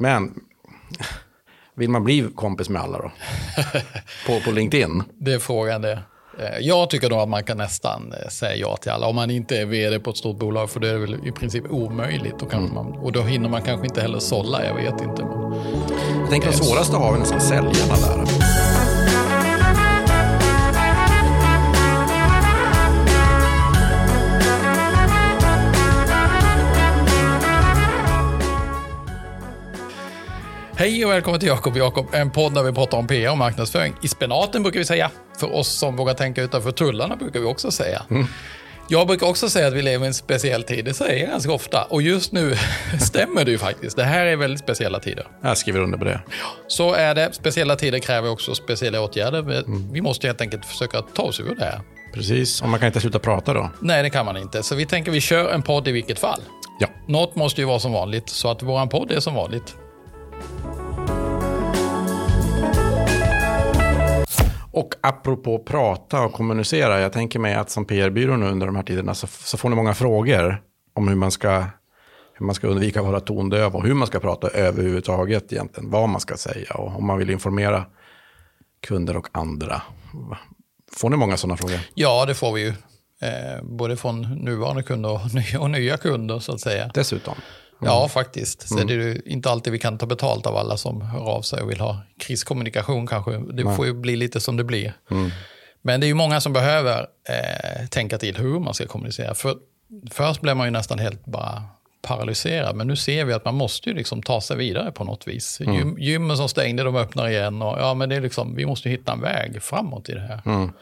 Men vill man bli kompis med alla då? på, på LinkedIn? Det är frågan det. Eh, jag tycker då att man kan nästan eh, säga ja till alla. Om man inte är vd på ett stort bolag, för det är väl i princip omöjligt. Då mm. man, och då hinner man kanske inte heller sålla, jag vet inte. Jag tänker att det svåraste har vi nästan säljarna där. Hej och välkommen till Jakob Jakob, en podd där vi pratar om PR och marknadsföring. I spenaten brukar vi säga. För oss som vågar tänka utanför tullarna brukar vi också säga. Mm. Jag brukar också säga att vi lever i en speciell tid. Det säger jag ganska ofta. Och just nu stämmer det ju faktiskt. Det här är väldigt speciella tider. Jag skriver under på det. Så är det. Speciella tider kräver också speciella åtgärder. Mm. Vi måste helt enkelt försöka ta oss ur det här. Precis, och man kan inte sluta prata då. Nej, det kan man inte. Så vi tänker vi kör en podd i vilket fall. Ja. Något måste ju vara som vanligt, så att våran podd är som vanligt. Och apropå prata och kommunicera, jag tänker mig att som PR-byrå nu under de här tiderna så, så, får ni många frågor om hur man ska hur man ska undvika att vara tondöv och hur man ska prata överhuvudtaget egentligen, vad man ska säga och om man vill informera kunder och andra. Får ni många sådana frågor? Ja, det får vi ju. Eh, både från nuvarande kunder och nya, och nya kunder så att säga. Dessutom. Ja, mm. faktiskt. Så mm. det är ju inte alltid vi kan ta betalt av alla som hör av sig och vill ha kriskommunikation kanske. Det Nej. får ju bli lite som det blir. Mm. Men det är ju många som behöver eh, tänka till hur man ska kommunicera. För först blev man ju nästan helt bara paralyserad, men nu ser vi att man måste ju liksom ta sig vidare på något vis. Mm. Gym, gymmen som stängde, de öppnar igen och ja, men det är liksom, vi måste hitta en väg framåt i det här. Mm.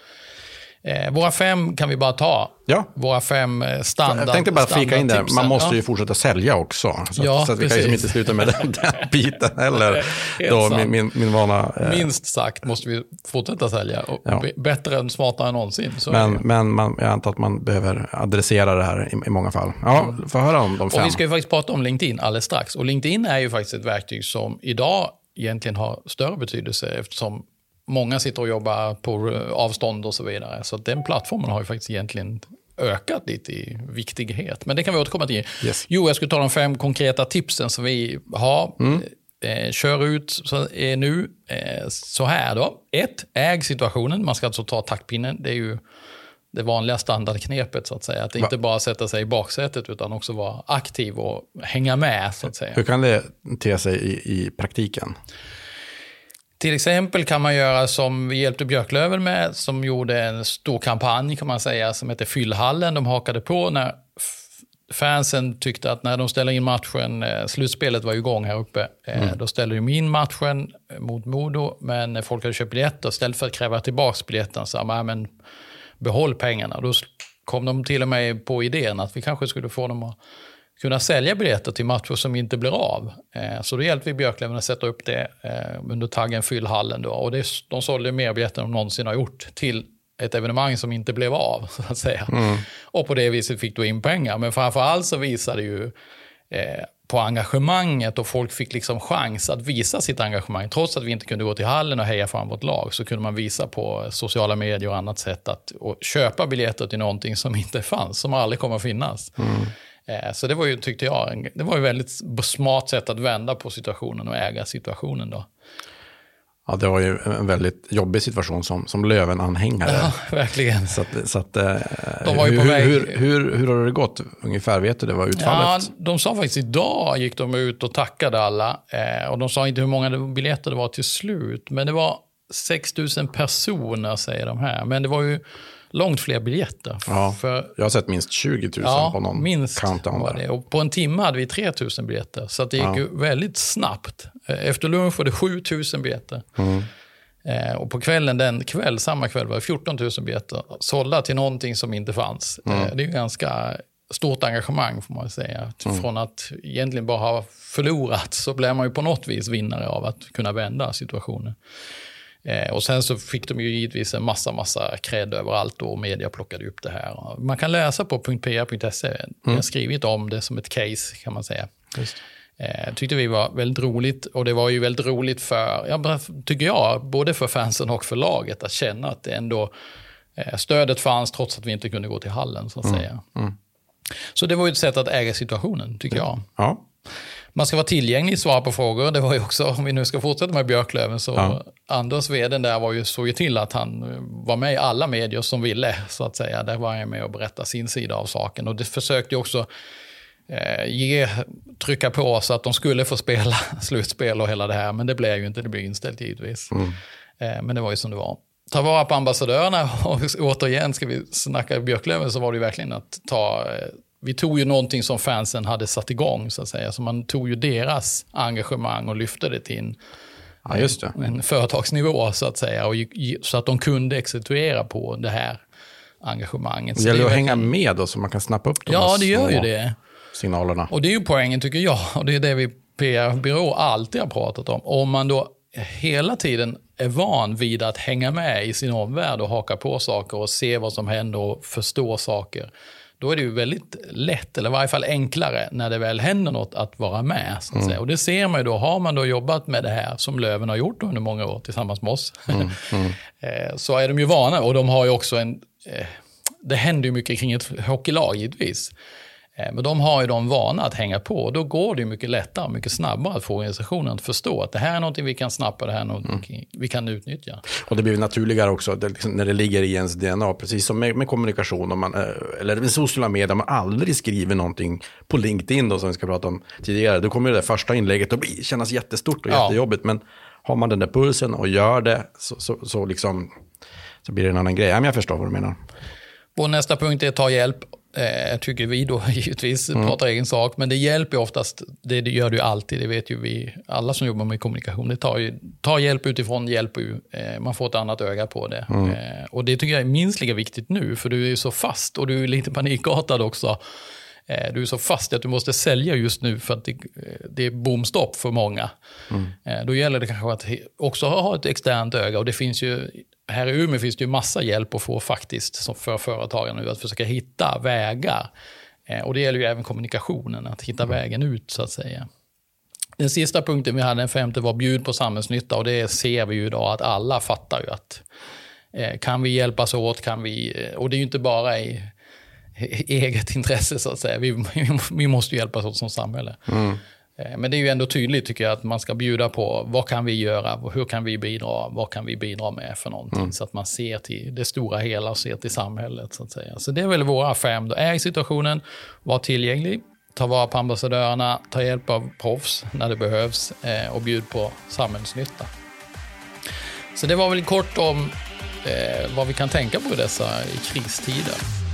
Eh, våra fem kan vi bara ta. Ja. Våra fem eh, standard Jag tänkte bara flika in där, man måste ja. ju fortsätta sälja också. Så, ja, så att vi precis. kan ju inte sluta med den, den biten heller. Då, min, min, min vana, eh. Minst sagt måste vi fortsätta sälja. Och ja. Bättre än smartare än någonsin. men men man, jag antar att man behöver adressera det här i, i många fall. Ja, mm. få höra om de fem. Och vi ska ju faktiskt prata om LinkedIn alldeles strax. Och LinkedIn är ju faktiskt ett verktyg som idag egentligen har större betydelse eftersom många sitter och jobbar på avstånd och så vidare. Så den plattformen har ju faktiskt egentligen ökat lite i viktighet. Men det kan vi återkomma till. Yes. Jo, jag skulle ta de fem konkreta tipsen som vi har. Mm. Eh, kör ut så, eh, nu eh, så här då. Ett, äg situationen. Man ska alltså ta taktpinnen. Det är ju det vanliga standardknepet så att säga. Att inte bara sätta sig i baksätet utan också vara aktiv och hänga med så att säga. Hur kan det te sig i, i praktiken? Till exempel kan man göra som vi hjälpte Björklöven med, som gjorde en stor kampanj kan man säga, som heter Fyllhallen. De hakade på när fansen tyckte att när de ställer in matchen, eh, slutspelet var ju igång här uppe, eh, mm. då ställde de in matchen mot Modo, men folk hade köpt biljetter, istället för att kräva tillbaka biljetten sa men behåll pengarna. Då kom de till och med på idén att vi kanske skulle få dem att kunna sälja biljetter till matcher som inte blir av. Eh, så då hjälpte vi Björklöven att sätta upp det eh, under taggen Fyll hallen. Då. Och det, de sålde mer biljetter än de någonsin har gjort till ett evenemang som inte blev av. så att säga. Mm. Och på det viset fick du in pengar. Men framför allt så visade det ju eh, på engagemanget och folk fick liksom chans att visa sitt engagemang. Trots att vi inte kunde gå till hallen och heja fram vårt lag så kunde man visa på sociala medier och annat sätt att köpa biljetter till någonting som inte fanns, som aldrig kommer att finnas. Mm. Eh, så det var ju, tyckte jag, det var ju väldigt smart sätt att vända på situationen och äga situationen då. Ja, det var ju en väldigt jobbig situation som, som Löven-anhängare. Ja, verkligen. Så, att, så att, eh, de var ju hur, på väg... hur, hur, hur, har det gått ungefär? Vet du det? Vad utfallet? Ja, de sa faktiskt idag gick de ut och tackade alla. Eh, och de sa inte hur många biljetter det var till slut. Men det var 6 000 personer säger de här. Men det var ju långt fler biljetter. Ja, för, jag har sett minst 20 000 ja, på någon minst countdown. Var det. Och på en timme hade vi 3 000 biljetter. Så det gick ja. väldigt snabbt. Eh, efter lunch var det 7 000 biljetter. Mm. Eh, och på kvällen, den kväll, samma kväll var det 14 000 biljetter sålda till någonting som inte fanns. Mm. Eh, det är ganska stort engagemang får man säga. Mm. Från att egentligen bara ha förlorat så blev man ju på något vis vinnare av att kunna vända situationen. Eh, och sen så fick de ju givetvis en massa, massa cred överallt och media plockade upp det här. Man kan läsa på .pa.se, mm. vi har skrivit om det som ett case kan man säga. Just. Eh, tyckte vi var väldigt roligt och det var ju väldigt roligt för, ja, tycker jag, både för fansen och för laget att känna att det ändå eh, stödet fanns trots att vi inte kunde gå till hallen så att mm. säga. Mm. Så det var ju ett sätt att äga situationen tycker jag. Ja. Man ska vara tillgänglig, svara på frågor. Det var ju också, om vi nu ska fortsätta med Björklöven, så Ja. Anders, vdn där, var ju, såg ju till att han var med i alla medier som ville, så att säga. Där var han med och berätta sin sida av saken. Och det försökte ju också eh, ge, trycka på så att de skulle få spela slutspel och hela det här. Men det blev ju inte, det blev inställt givetvis. Eh, men det var ju som det var. Ta vara på ambassadörerna och återigen ska vi snacka Björklöven så var det ju verkligen att ta eh, vi tog ju någonting som fansen hade satt igång, så att säga. Så man tog ju deras engagemang och lyfte det till en, Ja, det. en företagsnivå, så att säga. Och, så att de kunde exekvera på det här engagemanget. Det Så gäller är att hänga med då, så man kan snappa upp de Ja, det gör ju det. signalerna. Och det är ju poängen tycker jag, och det är det vi PR-byrå alltid har pratat om. Om man då hela tiden är van vid att hänga med i sin omvärld och haka på saker och se vad som händer och förstå saker. Då är det ju väldigt lätt, eller i varje fall enklare, när det väl händer något att vara med. Så att säga. Och det ser man ju då, har man då jobbat med det här som Löven har gjort under många år tillsammans med oss, eh, så är de ju vana och de har ju också en, eh, det händer ju mycket kring ett hockeylag givetvis. Eh, Men de har ju de vana att hänga på och då går det mycket lättare och mycket snabbare att få organisationen att förstå att det här är någonting vi kan snappa, det här är någonting vi kan utnyttja. Och det blir naturligare också det, liksom, när det ligger i ens DNA, precis som med, med kommunikation, om man, eh, eller med sociala medier, om man aldrig skriver någonting på LinkedIn då, som vi ska prata om tidigare, då kommer det där första inlägget att bli, kännas jättestort och Ja. jättejobbigt, men har man den där pulsen och gör det, så, så, så, liksom, så blir det en annan grej. Ja, men jag förstår vad du menar. Vår nästa punkt är att ta hjälp. Eh, tycker vi då givetvis, pratar egen sak. Men det hjälper ju oftast, det, gör det ju alltid, det vet ju vi, alla som jobbar med kommunikation. Det tar, ju, tar hjälp utifrån, hjälper ju, eh, man får ett annat öga på det. Eh, och det tycker jag är minst lika viktigt nu, för du är ju så fast och du är lite panikartad också. Eh, Du är så fast i att du måste sälja just nu för att det, eh, det är bomstopp för många. Eh, Då gäller det kanske att också ha ett externt öga och det finns ju här i Umeå finns det ju massa hjälp att få faktiskt för företagen nu att försöka hitta vägar. Och det gäller ju även kommunikationen, att hitta vägen ut så att säga. Den sista punkten vi hade, den femte, var bjud på samhällsnytta och det ser vi ju idag att alla fattar ju att kan vi hjälpas åt, kan vi, och det är ju inte bara i eget intresse så att säga, vi, vi måste ju hjälpas åt som samhälle. Eh, Men det är ju ändå tydligt tycker jag att man ska bjuda på vad kan vi göra, hur kan vi bidra, vad kan vi bidra med för någonting. Så att man ser till det stora hela och ser till samhället så att säga. Så det är väl våra fem. Då. Är i situationen, var tillgänglig, ta vara på ambassadörerna, ta hjälp av proffs när det behövs eh, och bjud på samhällsnytta. Så det var väl kort om eh, vad vi kan tänka på i dessa i kristider.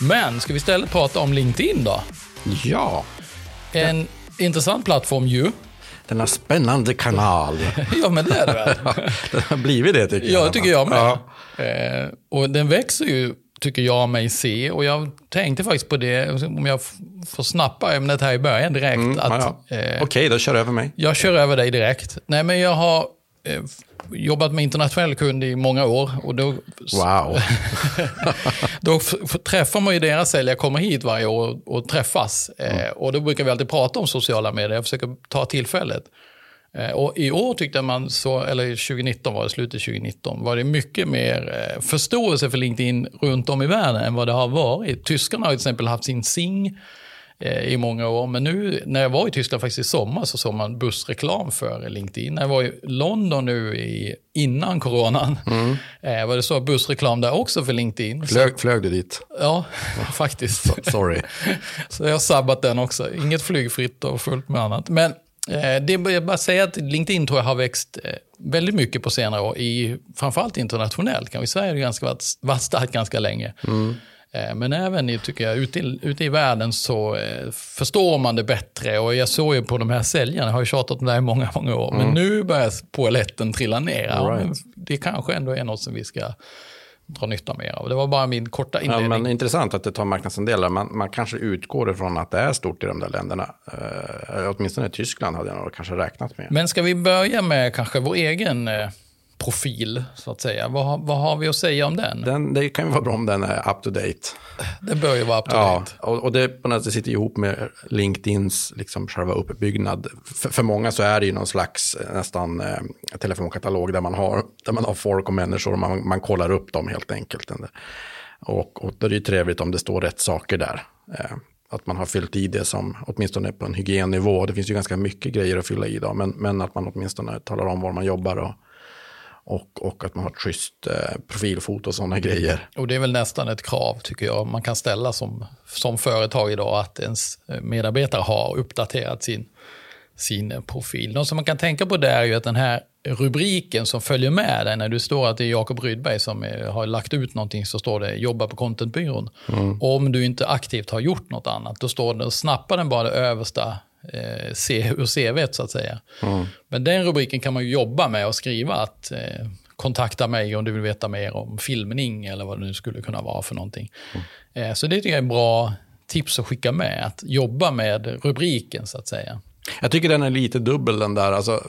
Men ska vi istället prata om LinkedIn då? Ja, En intressant plattform ju. denna spännande kanal. Ja, men det är det väl? Den har blivit det tycker jag. Ja, det tycker jag med. Ja. Eh, och den växer ju, tycker jag mig se. Och jag tänkte faktiskt på det, om jag får snappa ämnet här i början direkt. Mm, att, ja, ja. eh, Okej, då kör över mig. Jag kör över dig direkt. Nej, men jag har eh, jobbat med internationell kund i många år. Och då, Wow. då träffar man ju deras säljare, kommer hit varje år och, och träffas. Eh, och då brukar vi alltid prata om sociala medier, jag försöker ta tillfället. Eh, och i år tyckte man, så, eller 2019 var det, slutet 2019, var det mycket mer eh, förståelse för LinkedIn runt om i världen än vad det har varit. Tyskarna har till exempel haft sin Sing eh, i många år, men nu när jag var i Tyskland faktiskt i sommar så såg man bussreklam för LinkedIn. När jag var i London nu i, innan coronan eh, var det så bussreklam där också för LinkedIn. Flög, flög du dit? Ja, faktiskt. Sorry. Så jag har sabbat den också. Inget flygfritt och fullt med annat. Men eh, det är bara att säga att LinkedIn tror jag har växt eh, väldigt mycket på senare år. I, framförallt internationellt. Kanske. I Sverige har det ganska varit, varit starkt ganska länge. Eh, Men även i, tycker jag, ute, i, ute i världen så eh, förstår man det bättre. Och jag såg ju på de här säljarna, jag har ju tjatat om det här i många, många år. Men nu börjar poletten trilla ner. Ja, right. det kanske ändå är något som vi ska dra nytta mer av. Det var bara min korta Ja, inledning. men intressant att det tar marknadsandelar. Man, man kanske utgår ifrån att det är stort i de där länderna. Uh, åtminstone Tyskland hade jag nog kanske räknat med. Men ska vi börja med kanske vår egen eh, profil, så att säga. Vad, vad har vi att säga om den? Den, det kan ju vara bra om den är up to date. Det bör ju vara up to Ja, date. och, och det på något sätt sitter ihop med LinkedIns liksom själva uppbyggnad. För, för många så är det ju någon slags eh, nästan eh, telefonkatalog där man har, där man har folk och människor och man, man kollar upp dem helt enkelt. Och, och då är det ju trevligt om det står rätt saker där. Eh, att man har fyllt i det som, åtminstone på en hygiennivå. Det finns ju ganska mycket grejer att fylla i då, men, men att man åtminstone talar om var man jobbar och, och, och att man har ett schysst eh, profilfoto och sådana grejer. Och det är väl nästan ett krav, tycker jag, man kan ställa som, som företag idag, att ens medarbetare har uppdaterat sin, sin profil. Något som man kan tänka på där är ju att den här rubriken som följer med dig när du står att det är Jakob Rydberg som är, har lagt ut någonting så står det jobba på contentbyrån. Mm. Om du inte aktivt har gjort något annat då står det, och snappar den bara det översta eh, C, ur CVt så att säga. Mm. Men den rubriken kan man ju jobba med och skriva att eh, kontakta mig om du vill veta mer om filmning eller vad det nu skulle kunna vara för någonting. Mm. Eh, så det tycker jag är en bra tips att skicka med, att jobba med rubriken så att säga. Jag tycker den är lite dubbel den där. Alltså,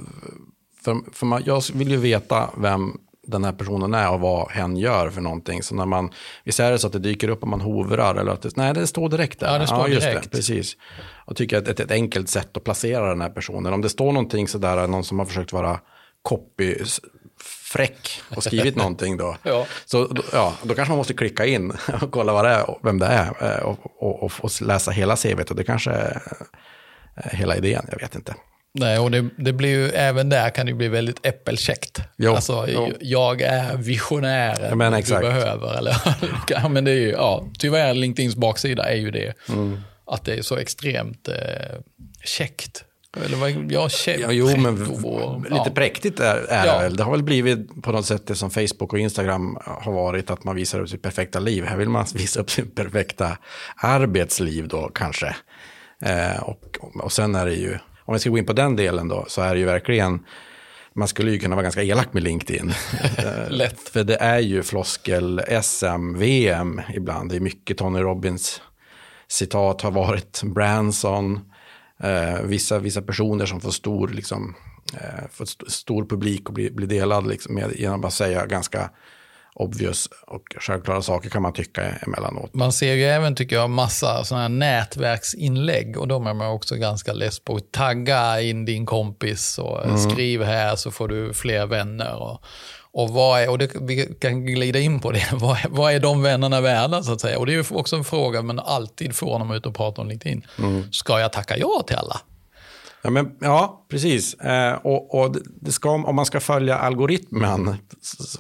för, för man, jag vill ju veta vem den här personen är och vad hen gör för någonting. Så när man, visst är det så att det dyker upp om man hovrar eller att det, nej det står direkt där. Ja, det står ja, direkt. Det, precis. Och tycker att ett, ett enkelt sätt att placera den här personen. Om det står någonting sådär, någon som har försökt vara copy fräck och skrivit någonting då. Ja. Så ja, då kanske man måste klicka in och kolla vad det är, vem det är och, och, och, och läsa hela CVt. Och det kanske är hela idén, jag vet inte. Nej, och det, det, blir ju, även där kan det bli väldigt äppelkäckt. Jo, alltså, jo. jag är visionären men du behöver. Eller, men det är ju, ja, tyvärr, LinkedIns baksida är ju det. Att det är så extremt eh, käckt. Eller vad, ja, käckt. Ja, jo, men och, lite ja. präktigt är, är Ja. det väl. Det har väl blivit på något sätt det som Facebook och Instagram har varit, att man visar upp sitt perfekta liv. Här vill man visa upp sitt perfekta arbetsliv då kanske. Eh, och, och sen är det ju, om vi ska gå in på den delen då, så är det ju verkligen, man skulle ju kunna vara ganska elak med LinkedIn. Eh, Lätt. För det är ju floskel SM, VM ibland. Det är mycket Tony Robbins citat har varit Branson. Eh, vissa, vissa personer som får stor, liksom, eh, får st- stor publik och blir, blir delad liksom, med, genom att säga ganska obvious och självklara saker kan man tycka emellanåt. Man ser ju även, tycker jag, massa sådana här nätverksinlägg och de är man också ganska less på. Tagga in din kompis och Mm. skriv här så får du fler vänner. Och, och, vad är, och det, vi kan glida in på det, vad är, vad är de vännerna värda så att säga? Och det är ju också en fråga man alltid får när man är ute och pratar om LinkedIn. Mm. Ska jag tacka ja till alla? Ja, men, ja precis. Eh, och och det ska, om man ska följa algoritmen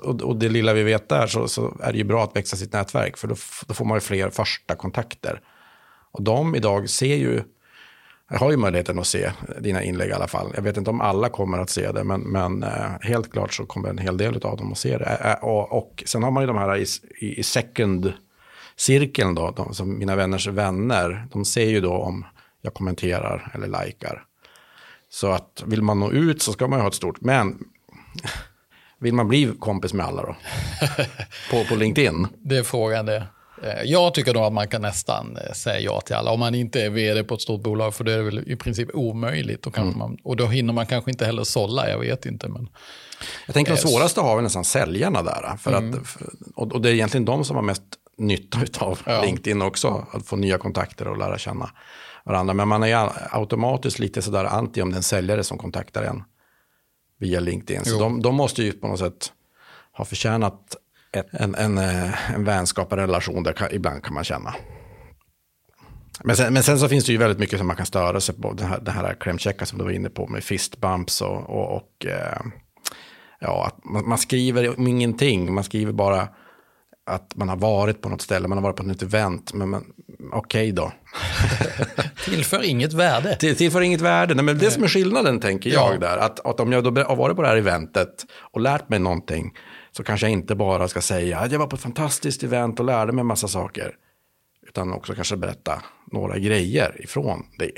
och, och det lilla vi vet där så, så är det ju bra att växa sitt nätverk för då, då får man ju fler första kontakter. Och de idag ser ju, har ju möjligheten att se dina inlägg i alla fall. Jag vet inte om alla kommer att se det, men, men eh, helt klart så kommer en hel del av dem att se det. Eh, eh, och, och sen har man ju de här i, i, i second cirkeln då, de, som mina vänners vänner, de ser ju då om jag kommenterar eller likar. Så att vill man nå ut så ska man ju ha ett stort, men vill man bli kompis med alla då? På, på LinkedIn? Det är frågan det. Eh, Jag tycker då att man kan nästan eh, säga ja till alla. Om man inte är vd på ett stort bolag, för det är väl i princip omöjligt. Och, kanske man, och då hinner man kanske inte heller sålla, jag vet inte. Men Jag tänker de Yes. svåraste har vi nästan säljarna där. För att, och, och det är egentligen de som har mest nytta av Ja. LinkedIn också. Att få nya kontakter och lära känna varandra. Men man är automatiskt lite sådär anti om den säljare som kontaktar en via LinkedIn. Så de, de måste ju på något sätt ha förtjänat ett, en, en, eh, en vänskap, en relation där kan, ibland kan man känna. Men sen, men sen så finns det ju väldigt mycket som man kan störa sig på. Det här, det här klämchecka som du var inne på med fistbumps och, och, och eh, ja, att man, man skriver om ingenting. Man skriver bara att man har varit på något ställe, man har varit på ett event. Men, men okej då. tillför inget värde. Det tillför inget värde. Nej, men det som är skillnaden tänker jag Ja. där. Att, att om jag då har varit på det här eventet och lärt mig någonting. Så kanske jag inte bara ska säga att jag var på ett fantastiskt event och lärde mig en massa saker. Utan också kanske berätta några grejer ifrån det.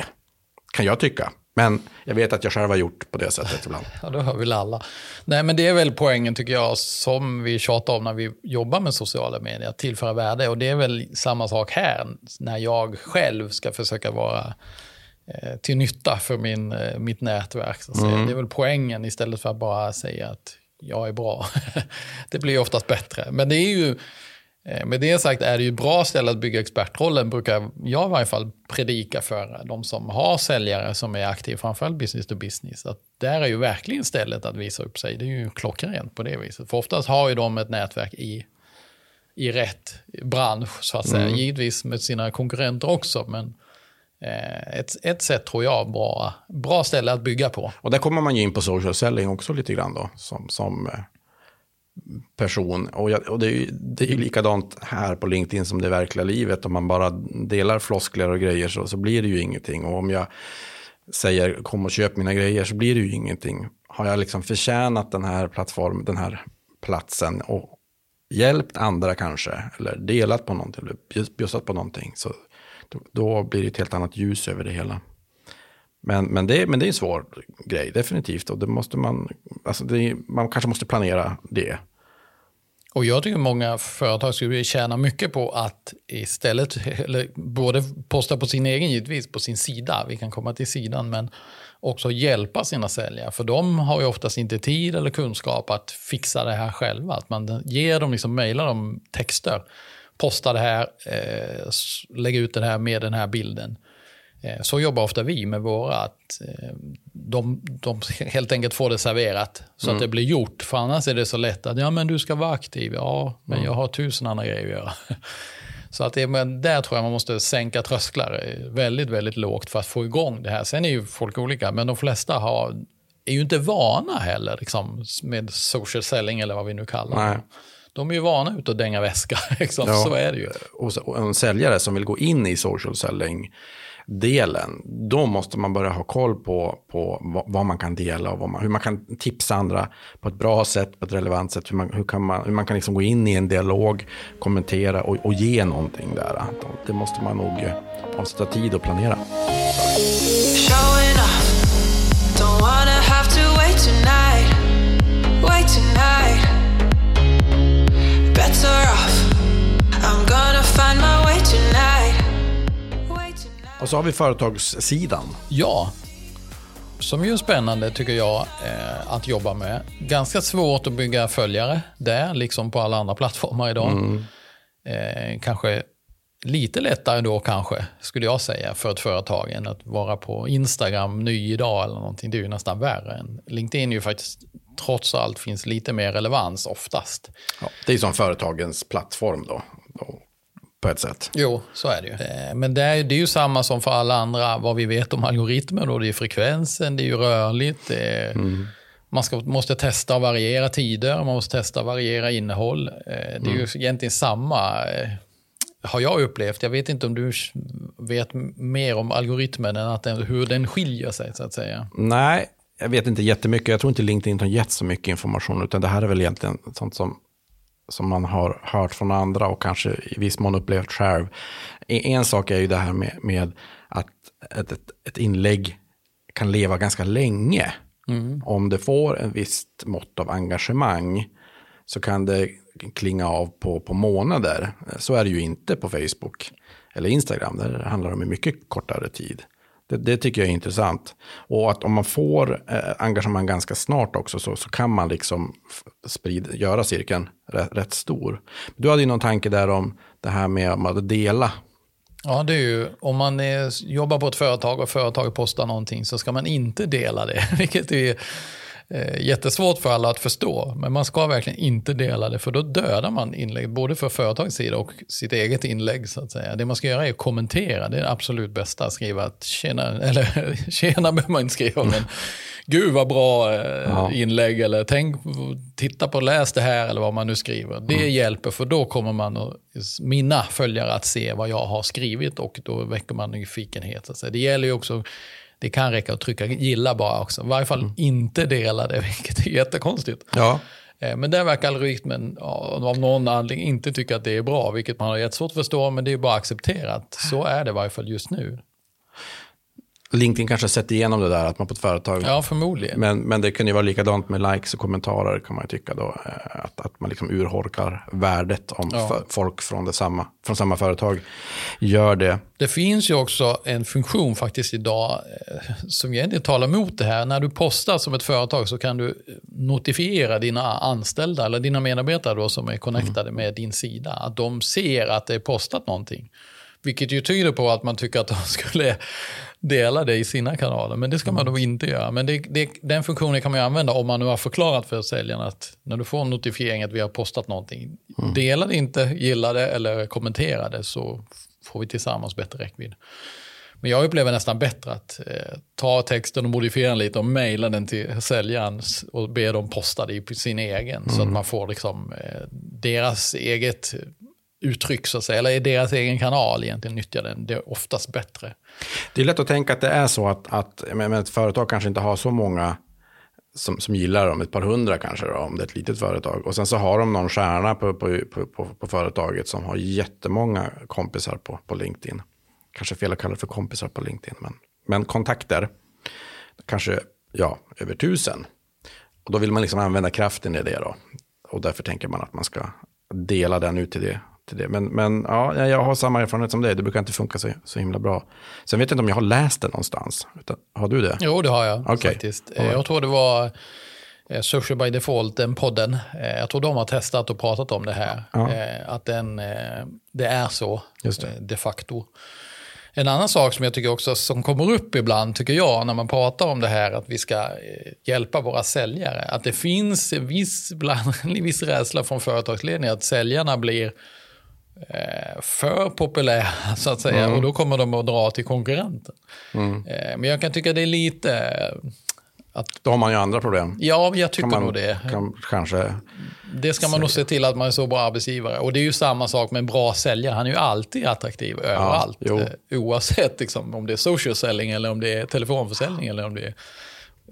Kan jag tycka. Men jag vet att jag själv har gjort på det sättet ibland. Ja, det har väl alla. Nej, men det är väl poängen tycker jag som vi tjatar om när vi jobbar med sociala medier, att tillföra värde. Och det är väl samma sak här när jag själv ska försöka vara eh, till nytta för min, eh, mitt nätverk. Så säga. Det är väl poängen istället för att bara säga att jag är bra. det blir oftast bättre. Men det är ju, med det sagt är det ju bra ställe att bygga expertrollen, brukar jag i varje fall predika för de som har säljare som är aktiva, framförallt business to business. Att där är ju verkligen stället att visa upp sig. Det är ju klockrent på det viset. För oftast har ju de ett nätverk i, i rätt bransch, så att säga. Mm. Givetvis med sina konkurrenter också, men Eh, ett, ett sätt tror jag, bra, bra ställe att bygga på. Och där kommer man ju in på social selling också lite grann då, som, som eh, person. Och, jag, och det, är ju, det är ju likadant här på LinkedIn som det verkliga livet. Om man bara delar floskler och grejer så, så blir det ju ingenting. Och om jag säger kom och köp mina grejer så blir det ju ingenting. Har jag liksom förtjänat den här plattformen, den här platsen och hjälpt andra kanske, eller delat på någonting, eller bjussat på någonting, så då, då, blir det ett helt annat ljus över det hela. Men, men, det, men det är en svår grej, definitivt. Och det måste man, alltså det, man kanske måste planera det. Och jag tycker många företag skulle tjäna mycket på att istället, eller både posta på sin egen givetvis, på sin sida, vi kan komma till sidan, men också hjälpa sina säljare. För de har ju oftast inte tid eller kunskap att fixa det här själva. Att man ger dem, liksom mejlar dem texter posta det här, eh, lägg ut det här med den här bilden. Eh, så jobbar ofta vi med våra, att eh, de, de helt enkelt får det serverat så mm. att det blir gjort. För annars är det så lätt att, ja men du ska vara aktiv, ja men mm. jag har tusen andra grejer att göra. Så att det, men där tror jag man måste sänka trösklar väldigt, väldigt lågt för att få igång det här. Sen är ju folk olika, men de flesta har, är ju inte vana heller liksom, med social selling eller vad vi nu kallar det de är ju vana ut att dänga väska. Liksom. Ja. Så är det ju. Och en säljare som vill gå in i social selling delen, då måste man börja ha koll på, på vad, man kan dela och man, hur man kan tipsa andra på ett bra sätt, på ett relevant sätt, hur man, hur kan, man, hur man kan liksom gå in i en dialog, kommentera och, och ge någonting där. Det måste man nog eh, avsätta tid och planera. Och så har vi företagssidan. Ja, som ju är spännande tycker jag eh, att jobba med. Ganska svårt att bygga följare där, liksom på alla andra plattformar idag. Mm. Eh, kanske lite lättare då kanske, skulle jag säga, för ett företag än att vara på Instagram ny idag eller någonting. Det är ju nästan värre. LinkedIn är ju faktiskt trots allt finns lite mer relevans oftast. Ja, det är som företagens plattform då på ett sätt. Jo, så är det ju. Eh, men det är, det är ju samma som för alla andra, vad vi vet om algoritmer. Då. Det är frekvensen, det är ju rörligt. Är, mm. Man ska, måste testa och variera tider, man måste testa och variera innehåll. Eh, det är mm. ju egentligen samma, eh, har jag upplevt. Jag vet inte om du vet mer om algoritmen än att den, hur den skiljer sig, så att säga. Nej, jag vet inte jättemycket. Jag tror inte LinkedIn har gett så mycket information, utan det här är väl egentligen sånt som som man har hört från andra och kanske i viss mån upplevt själv. En sak är ju det här med, med att ett, ett, ett, inlägg kan leva ganska länge. Mm. Om det får en visst mått av engagemang så kan det klinga av på, på månader. Så är det ju inte på Facebook eller Instagram. Där handlar det om mycket kortare tid. Det, det, tycker jag är intressant. Och att om man får eh, engagemang ganska snart också så, så kan man liksom sprida, göra cirkeln rätt, rätt, stor. Du hade ju någon tanke där om det här med att dela. Ja, det är ju om man är, jobbar på ett företag och företaget postar någonting så ska man inte dela det. Vilket är eh, jättesvårt för alla att förstå. Men man ska verkligen inte dela det för då dödar man inlägg både för företagets sida och sitt eget inlägg. så att säga. Det man ska göra är att kommentera. Det är det absolut bästa. Skriva att tjena, eller tjena behöver man inte skriva, men gud vad bra eh, ja. inlägg eller tänk, titta på, läs det här eller vad man nu skriver. Det mm. hjälper för då kommer man och, mina följare att se vad jag har skrivit och då väcker man nyfikenhet. Så att säga. Det gäller ju också det kan räcka att trycka gilla bara också. I varje fall mm. inte dela det, vilket är jättekonstigt. Ja. Eh, men där verkar algoritmen av någon anledning inte tycka att det är bra, vilket man har jättesvårt att förstå, men det är bara accepterat. Så är det i varje fall just nu. LinkedIn kanske har sett igenom det där, att man på ett företag... Ja, förmodligen. Men, men det kan ju vara likadant med likes och kommentarer kan man ju tycka då. eh, Att, att man liksom urholkar värdet om Ja. folk från, det samma, från samma företag gör det. Det finns ju också en funktion faktiskt idag eh, som egentligen talar emot det här. När du postar som ett företag så kan du notifiera dina anställda eller dina medarbetare då som är connectade med din sida. Att de ser att det är postat någonting. Vilket ju tyder på att man tycker att de skulle dela det i sina kanaler. Men det ska man då inte göra. Men det, det, den funktionen kan man ju använda om man nu har förklarat för säljaren att när du får en notifiering att vi har postat någonting, dela det inte, gilla det eller kommentera det så får vi tillsammans bättre räckvidd. Men jag upplever nästan bättre att eh, ta texten och modifiera den lite och mejla den till säljaren och be dem posta det i sin egen. Så att man får liksom eh, deras eget uttryck så att säga, eller i deras egen kanal egentligen nyttjar den. Det är oftast bättre. Det är lätt att tänka att det är så att, att men, ett företag kanske inte har så många som, som gillar dem, ett par hundra kanske då, om det är ett litet företag. Och sen så har de någon stjärna på, på, på, på, på företaget som har jättemånga kompisar på, på LinkedIn. Kanske fel att kalla det för kompisar på LinkedIn, men, men kontakter, kanske ja, över tusen. Och då vill man liksom använda kraften i det då. Och därför tänker man att man ska dela den ut till det. Till det. Men, men ja, jag- har samma erfarenhet som dig, det brukar inte funka så, så himla bra. Sen vet jag inte om jag har läst det någonstans. Utan, har du det? Jo, det har jag Okej. faktiskt. Eh, Jag tror det var eh, Social by Default, den podden. Eh, Jag tror de har testat och pratat om det här. Eh, Att den, det är så det. de facto. En annan sak som jag tycker också som kommer upp ibland, tycker jag, när man pratar om det här att vi ska hjälpa våra säljare. Att det finns en viss, en viss rädsla från företagsledningen att säljarna blir för populära så att säga och då kommer de att dra till konkurrenten. Eh, men jag kan tycka det är lite, eh, Då har man ju andra problem. ja jag tycker man nog det. Kan, kanske, Det ska man nog se till att man är så bra arbetsgivare. Och det är ju samma sak med en bra säljare. Han är ju alltid attraktiv överallt. jo. Eh, oavsett liksom, om det är social selling eller om det är telefonförsäljning eller om det är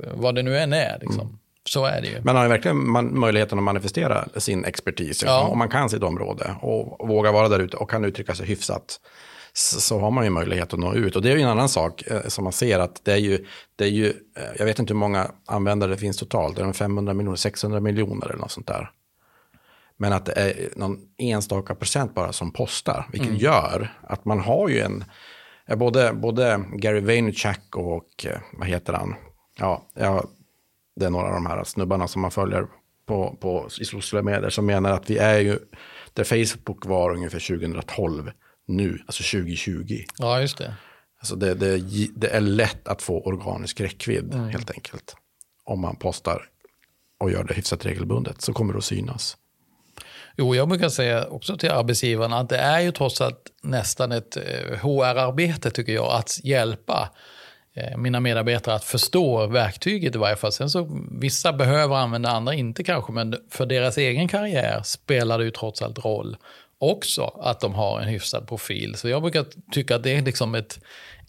eh, vad det nu än är. Liksom. Mm. Så är det ju. men har verkligen man, möjligheten att manifestera sin expertis. Ja. Om man kan sitt område och vågar vara där ute och kan uttrycka sig hyfsat. Så, har man ju möjlighet att nå ut. Och det är ju en annan sak eh, som man ser att det är ju, det är ju eh, jag vet inte hur många användare det finns totalt. Det är de 500 miljoner, 600 miljoner eller något sånt där. Men att det är någon enstaka procent bara som postar. Vilket gör att man har ju en, både, både Gary Vaynerchuk och, eh, vad heter han? Ja, ja, det är några av de här snubbarna som man följer på, på, i sociala medier som menar att vi är ju där Facebook var ungefär 2012 nu, alltså 2020. Ja, just det. Alltså det, det, det är lätt att få organisk räckvidd helt enkelt. Om man postar och gör det hyfsat regelbundet så kommer det att synas. Jo, jag brukar säga också till arbetsgivarna att det är ju trots allt nästan ett eh, HR-arbete tycker jag att hjälpa eh, Eh, mina medarbetare att förstå verktyget i varje fall. Sen så vissa behöver använda, andra inte kanske, men för deras egen karriär spelar det ju trots allt roll också att de har en hyfsad profil. Så jag brukar tycka att det är liksom ett,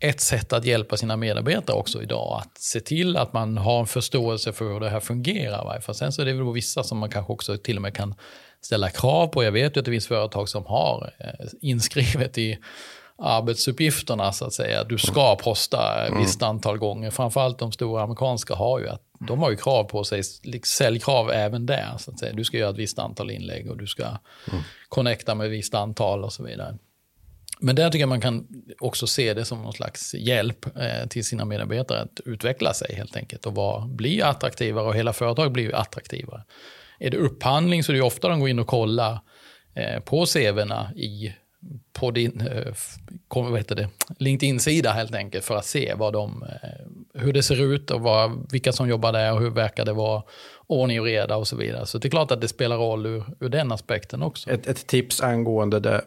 ett sätt att hjälpa sina medarbetare också idag. Att se till att man har en förståelse för hur det här fungerar. varje fall. Sen så är det väl vissa som man kanske också till och med kan ställa krav på. Jag vet ju att det finns företag som har eh, inskrivet i arbetsuppgifterna så att säga. Du ska posta ett visst antal gånger. Framförallt de stora amerikanska har ju att de har ju krav på sig, säljkrav även där. Så att säga. Du ska göra ett visst antal inlägg och du ska connecta med ett visst antal och så vidare. Men där tycker jag man kan också se det som någon slags hjälp eh, till sina medarbetare att utveckla sig helt enkelt och vara, bli attraktivare och hela företaget blir attraktivare. Är det upphandling så är det ofta de går in och kollar eh, på CVna i på din eh, vad heter det, LinkedIn-sida helt enkelt för att se vad de, eh, hur det ser ut och vad, vilka som jobbar där och hur verkar det vara ordning och reda och så vidare. Så det är klart att det spelar roll ur, ur den aspekten också. Ett, ett tips angående det,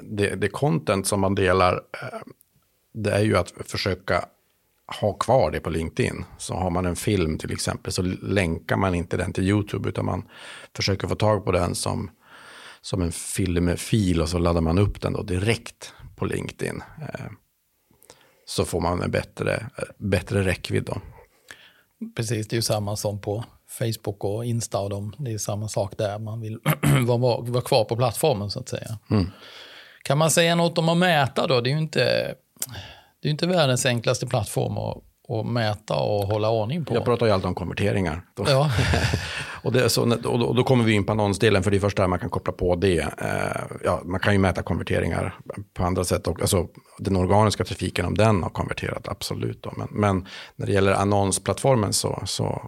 det, det content som man delar, eh, det är ju att försöka ha kvar det på LinkedIn. Så har man en film till exempel så länkar man inte den till YouTube utan man försöker få tag på den som, som en filmfil och så laddar man upp den då direkt på LinkedIn. Eh, Så får man en bättre, bättre räckvidd då. Precis, det är ju samma som på Facebook och Insta och dem. Det är samma sak där, man vill vara, vara kvar på plattformen så att säga. Kan man säga något om att mäta då? Det är ju inte, det är inte världens enklaste plattform att, att mäta och hålla ordning på. Jag pratar ju alltid om konverteringar. Ja. och, det, så, och, då, och då kommer vi in på annonsdelen, för det är först där man kan koppla på det. Eh, ja, man kan ju mäta konverteringar på andra sätt. Och, alltså, den organiska trafiken, om den har konverterat, absolut. Då. Men, men när det gäller annonsplattformen så, så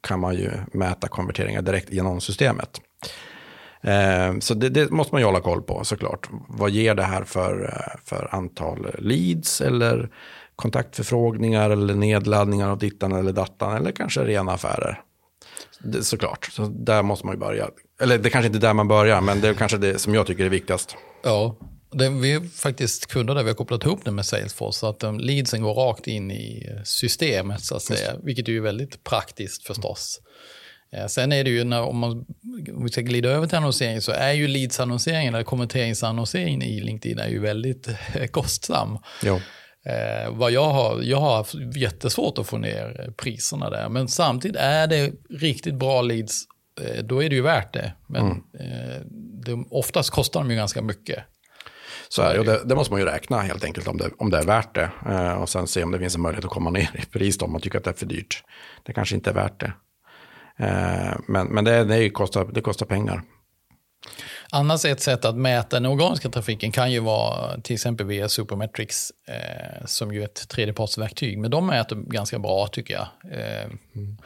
kan man ju mäta konverteringar direkt i annonssystemet. Eh, så det, det, måste man ju hålla koll på såklart. Vad ger det här för, eh, för antal leads eller kontaktförfrågningar eller nedladdningar av dittan eller dattan eller kanske rena affärer. Det, såklart, så där måste man ju börja. Eller det kanske inte är där man börjar, men det är kanske det som jag tycker är viktigast. Ja, det, vi är faktiskt kunder där vi har kopplat ihop det med Salesforce, så att um, leadsen går rakt in i systemet, så att säga, vilket är ju väldigt praktiskt förstås. Eh, sen är det ju, när, om, man, om vi ska glida över till annonsering, så är ju leadsannonseringen, eller kommenteringsannonseringen i LinkedIn är ju väldigt kostsam. Jo. Eh, vad jag, har, jag har haft jättesvårt att få ner priserna där, men samtidigt är det riktigt bra leads, eh, då är det ju värt det. Men mm. eh, det, oftast kostar de ju ganska mycket. Så här, det, det, måste man ju räkna helt enkelt om det, om det är värt det. Eh, och sen se om det finns en möjlighet att komma ner i pris om man tycker att det är för dyrt. Det kanske inte är värt det. Eh, men men det, det, kostar, det kostar pengar. Annars ett sätt att mäta den organiska trafiken kan ju vara till exempel via Supermetrics eh, som ju är ett tredjepartsverktyg. Men de mäter ganska bra tycker jag. Eh, mm.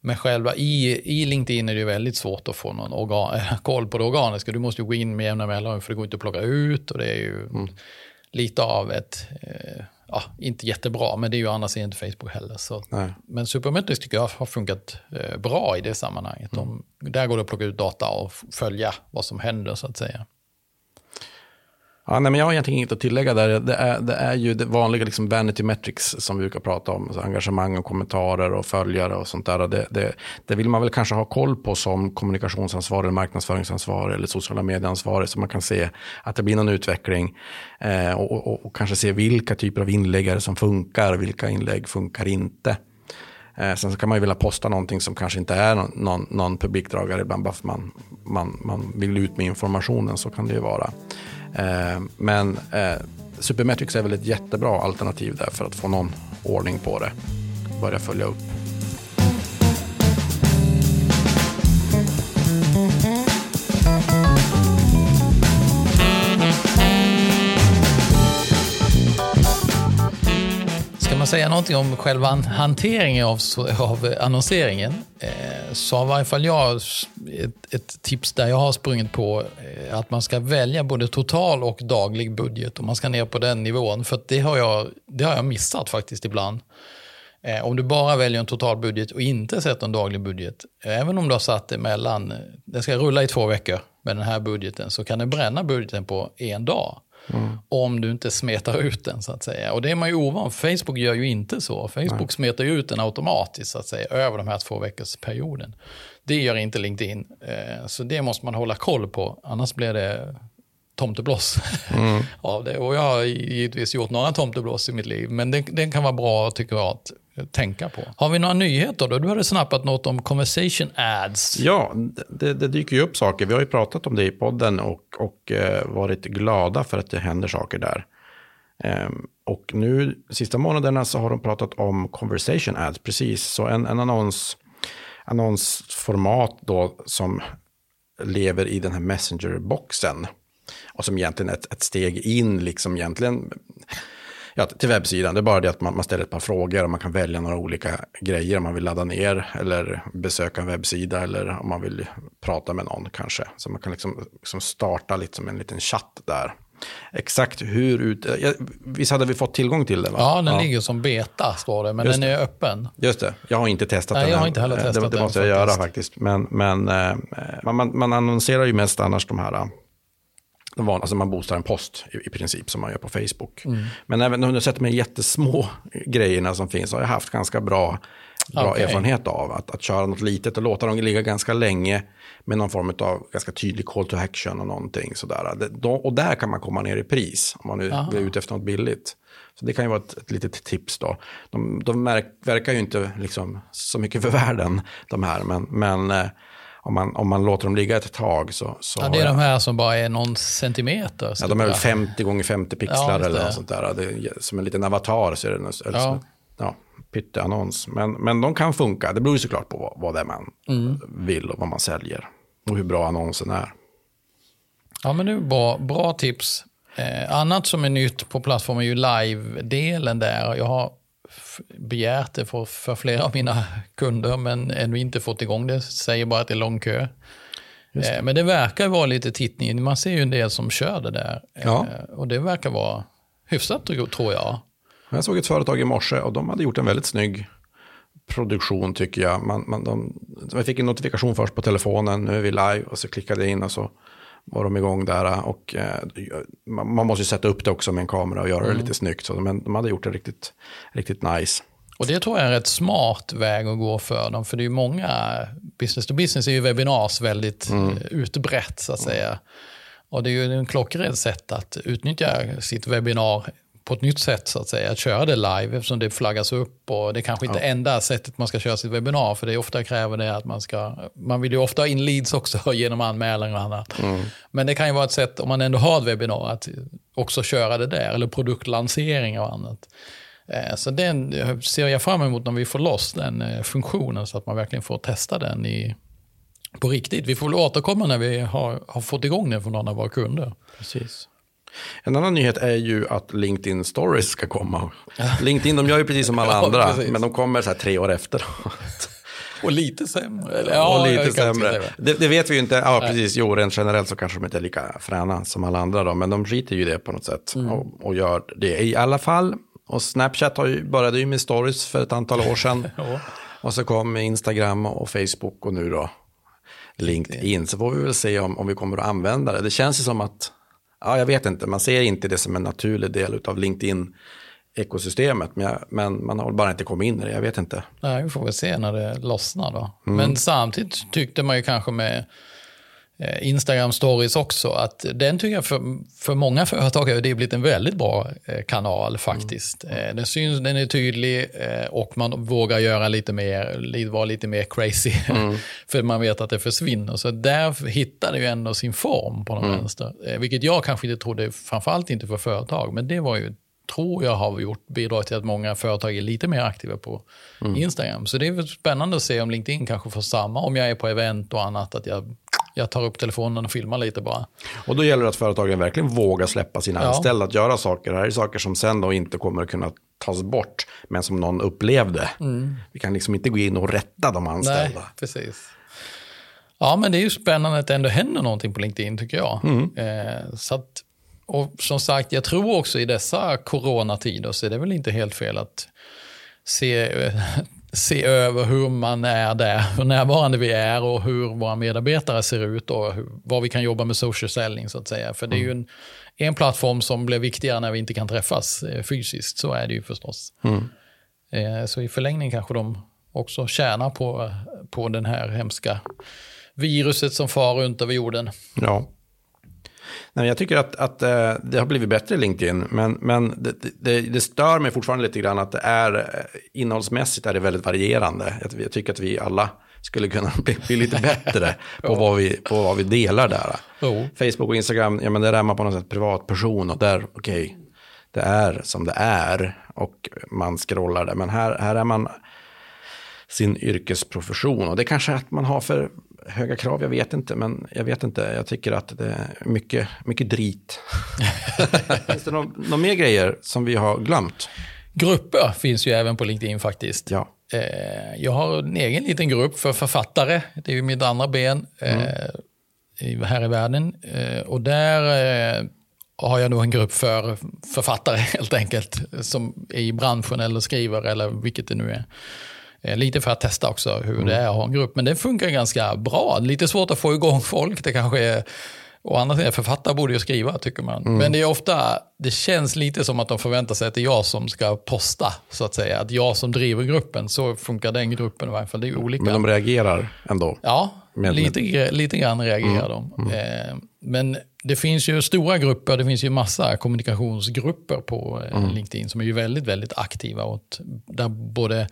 Men själva i, i LinkedIn är det väldigt svårt att få någon organ, koll på det organiska. Du måste ju gå in med jämna mellanrum för det går inte att plocka ut. Och det är ju mm. lite av ett eh, ja, inte jättebra, men det är ju annars inte Facebook heller. Så. Men Supermetrics tycker jag har funkat eh, bra i det sammanhanget. Mm. De, där går det att plocka ut data och följa vad som händer så att säga. Ja, nej, men jag har egentligen inget att tillägga där. Det är, det är ju det vanliga liksom vanity metrics som vi brukar prata om. Alltså engagemang och kommentarer och följare och sånt där. Det, det, det, vill man väl kanske ha koll på som kommunikationsansvarig, marknadsföringsansvarig eller sociala medieansvarig. Så man kan se att det blir någon utveckling. Eh, och, och, och, kanske se vilka typer av inlägg som funkar, vilka inlägg funkar inte. Eh, sen så kan man ju vilja posta någonting som kanske inte är någon, någon, någon publikdragare ibland bara för man, man, man vill ut med informationen. Så kan det ju vara. Eh, men eh, Supermetrics är väl ett jättebra alternativ där för att få någon ordning på det. Börja följa upp. Säga någonting om själva hanteringen av, av annonseringen eh, så har i varje fall jag ett, ett, tips där jag har sprungit på eh, att man ska välja både total och daglig budget och man ska ner på den nivån. För det har jag, det har jag missat faktiskt ibland. Eh, om du bara väljer en total budget och inte sätter en daglig budget, eh, även om du har satt det mellan, eh, den ska rulla i två veckor med den här budgeten, så kan du bränna budgeten på en dag. Mm. Om du inte smetar ut den så att säga. Och det är man ju ovan Facebook gör ju inte så. Facebook Nej. smetar ju ut den automatiskt så att säga över de här två veckors perioden. Det gör inte LinkedIn. Eh, så det måste man hålla koll på. Annars blir det tomtebloss mm. av det. Och jag har givetvis gjort några tomtebloss i mitt liv. Men det, det kan vara bra tycker jag att tänka på. Har vi några nyheter då? Du hade snappat något om conversation ads. Ja, det, det, dyker ju upp saker. Vi har ju pratat om det i podden och, och eh, varit glada för att det händer saker där. Um, och nu, sista månaderna så har de pratat om conversation ads, precis. Så en, en annons, annonsformat då som lever i den här messenger-boxen. Och som egentligen är ett, ett steg in, liksom egentligen ja, till webbsidan. Det är bara det att man, man ställer ett par frågor och man kan välja några olika grejer om man vill ladda ner eller besöka en webbsida eller om man vill prata med någon kanske. Så man kan liksom, liksom starta liksom en liten chatt där. Exakt hur ut... Ja, visst hade vi fått tillgång till den? Va? Ja, den ja. ligger som beta står det, men Just den är det. öppen. Just det, jag har inte testat Nej, den. Jag har inte heller testat det, det måste jag faktiskt. göra faktiskt. Men, men eh, man, man annonserar ju mest annars de här de van, alltså man boostar en post i, i, princip som man gör på Facebook. Mm. Men även om du sätter med jättesmå grejerna som finns har jag haft ganska bra, bra okay. erfarenhet av. Att, att köra något litet och låta dem ligga ganska länge med någon form av ganska tydlig call to action och någonting sådär. Det, då, och där kan man komma ner i pris om man nu är ute efter något billigt. Så det kan ju vara ett, ett litet tips då. De, de märk, verkar ju inte liksom så mycket för världen, de här, men, men eh, om man, om man låter dem ligga ett tag så... så ja, det är de här som bara är någon centimeter Ja, de är väl 50 gånger 50 pixlar Ja, eller något sånt där. Det är som en liten avatar så är det en, eller Ja. som, ja, pytteannons. Men, men de kan funka. Det beror ju såklart på vad, vad det är man Mm. vill och vad man säljer. Och hur bra annonsen är. Ja, men är bra, bra tips. Eh, annat som är nytt på plattformen är ju live-delen där. Jag har begärt det för, för flera av mina kunder, men ännu inte fått igång det. Säger bara att det är lång kö. Eh, men det verkar vara lite tittning. Man ser ju en del som kör det där. Ja. Eh, och det verkar vara hyfsat, tror jag. Jag såg ett företag i morse och de hade gjort en väldigt snygg produktion tycker jag. Man, man, de, jag fick en notifikation först på telefonen, nu är vi live och så klickade jag in och så var de igång där. Och, eh, man, måste ju sätta upp det också med en kamera och göra det lite snyggt. Så, men de hade gjort det riktigt, riktigt nice. Och det tror jag är en rätt smart väg att gå för dem. För det är ju många, business to business är ju webinars väldigt eh, utbrett så att säga. Och det är ju en klockren sätt att utnyttja sitt webbinar på ett nytt sätt så att säga. Att köra det live eftersom det flaggas upp och det kanske inte är enda sättet man ska köra sitt webbinar. För det är ofta kräver det att man ska, man vill ju ofta ha in leads också genom anmälan och annat. Men det kan ju vara ett sätt om man ändå har ett webbinar att också köra det där eller produktlansering och annat. Eh, Så den ser jag fram emot när vi får loss den eh, funktionen så att man verkligen får testa den i, på riktigt. Vi får väl återkomma när vi har, har fått igång den för någon av våra kunder. Precis. En annan nyhet är ju att LinkedIn Stories ska komma. LinkedIn de gör ju precis som alla Ja, andra, precis. men de kommer så här tre år efter. Och lite sämre. Eller, och jag lite sämre. det. Det, vet vi ju inte. Ja, precis. Jo, rent generellt så kanske de inte är lika fräna som alla andra då, men de skiter ju det på något sätt Mm. och, och gör det i alla fall. Och Snapchat har ju, började ju med stories för ett antal år sedan. Ja. Och så kom Instagram och Facebook och nu då LinkedIn. Så får vi väl se om, om vi kommer att använda det. Det känns ju som att, ja jag vet inte, man ser inte det som en naturlig del av LinkedIn ekosystemet, men, jag, men man har bara inte kommit in i det, jag vet inte. Nej, vi får väl se när det lossnar då. Men samtidigt tyckte man ju kanske med eh, Instagram stories också att den tycker jag för, för många företag har det blivit en väldigt bra eh, kanal faktiskt. Eh, Den syns, den är tydlig och man vågar göra lite mer, vara lite mer crazy. för man vet att det försvinner. Så där hittar det ju ändå sin form på någon vänster. Eh, Vilket jag kanske inte trodde, framförallt inte för företag, men det var ju tror jag har gjort, bidragit till att många företag är lite mer aktiva på Instagram. Så det är väl spännande att se om LinkedIn kanske får samma, om jag är på event och annat, att jag, jag tar upp telefonen och filmar lite bara. Och då gäller det att företagen verkligen vågar släppa sina Ja. anställda att göra saker. Det här är saker som sen då inte kommer att kunna tas bort, men som någon upplevde. Vi kan liksom inte gå in och rätta de anställda. Nej, precis. Ja, men det är ju spännande att det ändå händer någonting på LinkedIn tycker jag. Eh, så att, och som sagt, jag tror också i dessa coronatider så är det väl inte helt fel att se, eh, se över hur man är där, hur närvarande vi är och hur våra medarbetare ser ut och hur, vad vi kan jobba med social selling så att säga. För det är ju en, en plattform som blir viktigare när vi inte kan träffas eh, fysiskt, så är det ju förstås. Eh, Så i förlängning kanske de också tjänar på, på den här hemska viruset som far runt över jorden. Ja. Nej, jag tycker att, att eh, det har blivit bättre i LinkedIn, men, men det, det, det stör mig fortfarande lite grann att det är eh, innehållsmässigt är det väldigt varierande. Jag, tycker att vi alla skulle kunna bli, bli lite bättre på, vad vi, på vad vi delar där. Jo. Facebook och Instagram, ja men där är man på något sätt privatperson och där, okej, det är som det är och man scrollar det. Men här, här är man sin yrkesprofession och det kanske är att man har för höga krav, jag vet inte, men jag vet inte, jag tycker att det är mycket, mycket drit. Finns det några mer grejer som vi har glömt? Grupper finns ju även på LinkedIn faktiskt. Ja. Eh, Jag har en egen liten grupp för författare. Det är ju mitt andra ben eh, i- här i världen. Eh, Och där har jag nog en grupp för författare helt enkelt. Som är i branschen eller skriver eller vilket det nu är. Eh, Lite för att testa också hur det är att ha en grupp. Men det funkar ganska bra. Lite svårt att få igång folk. Det kanske är... Och andra sidan, författare borde ju skriva tycker man. Men det är ofta, det känns lite som att de förväntar sig att det är jag som ska posta, så att säga. Att jag som driver gruppen, så funkar den gruppen i varje fall. Det är olika. Men de reagerar ändå. Ja, Med- lite, gre- lite grann reagerar de. Eh, men det finns ju stora grupper, det finns ju massa kommunikationsgrupper på eh, LinkedIn som är ju väldigt, väldigt aktiva. Och där både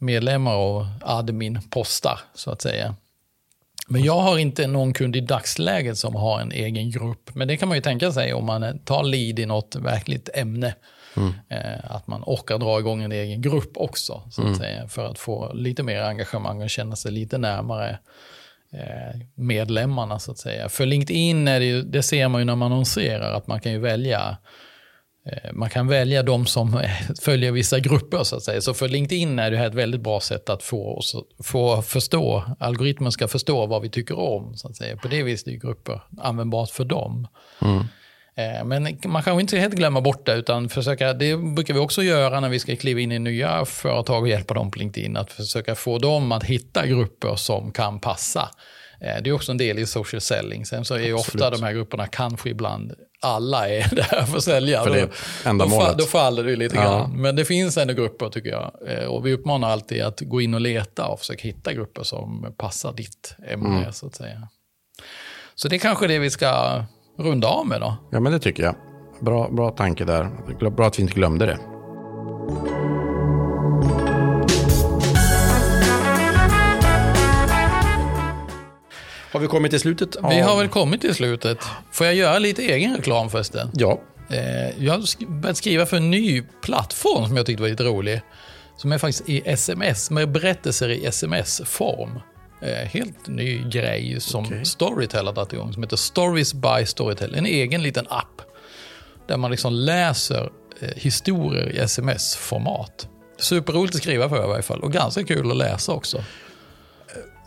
medlemmar och admin postar, så att säga. Men jag har inte någon kund i dagsläget som har en egen grupp. Men det kan man ju tänka sig om man tar lead i något verkligt ämne. Mm. att man orkar dra igång en egen grupp också. Så att mm. säga, för att få lite mer engagemang och känna sig lite närmare eh, medlemmarna. så att säga. För LinkedIn, är det, ju, det ser man ju när man annonserar, att man kan ju välja Eh, man kan välja de som följer vissa grupper så att säga. Så för LinkedIn är det här ett väldigt bra sätt att få oss få förstå, algoritmen ska förstå vad vi tycker om. Så att säga. På det viset är grupper användbart för dem. Mm. Eh, men man kanske inte helt glömma bort det, utan försöka, det brukar vi också göra när vi ska kliva in i nya företag och hjälpa dem på LinkedIn, att försöka få dem att hitta grupper som kan passa. Eh, det är också en del i social selling. Sen så är ju ofta de här grupperna kanske ibland alla är där för att sälja. För det då, då, då faller det lite ja. grann. Men det finns ändå grupper tycker jag. Eh, och vi uppmanar alltid att gå in och leta och försöka hitta grupper som passar ditt ämne mm. så att säga. Så det är kanske det vi ska runda av med då. Ja men det tycker jag. Bra, bra tanke där. Bra att vi inte glömde det. Har vi kommit till slutet? Vi har väl kommit till slutet. Får jag göra lite egen reklam förresten? Ja. Eh, jag har börjat skriva för en ny plattform som jag tyckte var lite rolig. Som är faktiskt i sms, med berättelser i sms-form. Eh, helt ny grej som okay. Storytel har dragit igång, som heter Stories by Storytel. En egen liten app. Där man liksom läser eh, historier i sms-format. Superroligt att skriva för i varje fall och ganska kul att läsa också.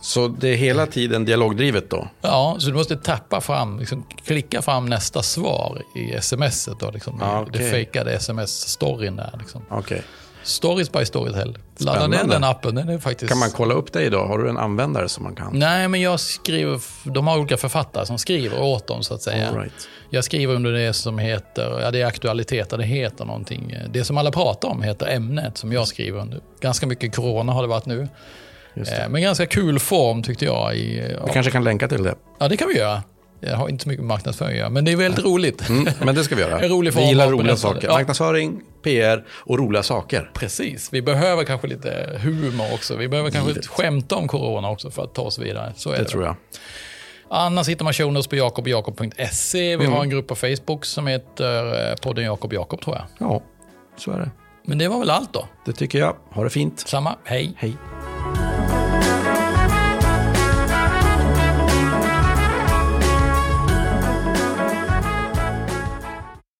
Så det är hela tiden dialogdrivet då? Ja, så du måste tappa fram, liksom, klicka fram nästa svar i smset. Då, liksom, ah, okay. Det fejkade sms-storyn där. Liksom. Okay. Stories by Storytel. Ladda ner den appen. Den är faktiskt... Kan man kolla upp dig då? Har du en användare som man kan? Nej, men jag skriver, de har olika författare som skriver åt dem så att säga. Right. Jag skriver under det som heter, ja det är aktualiteter, det heter någonting. Det som alla pratar om heter ämnet som jag skriver under. Ganska mycket corona har det varit nu. Eh, men ganska kul form tyckte jag. I, vi ja. kanske kan länka till det. Ja, det kan vi göra. Jag har inte så mycket marknadsföring att göra, men det är väldigt roligt. Mm, men det ska vi göra. en rolig form vi gillar roliga saker. Ja. Marknadsföring, PR och roliga saker. Precis. Vi behöver kanske lite humor också. Vi behöver kanske Givet. skämta om corona också för att ta oss vidare. Så är det, det tror jag. Annars hittar man show på jakobjakob.se. Vi mm. har en grupp på Facebook som heter eh, podden Jakob Jakob tror jag. Ja, så är det. Men det var väl allt då? Det tycker jag. Ha det fint. Samma. Hej. Hej.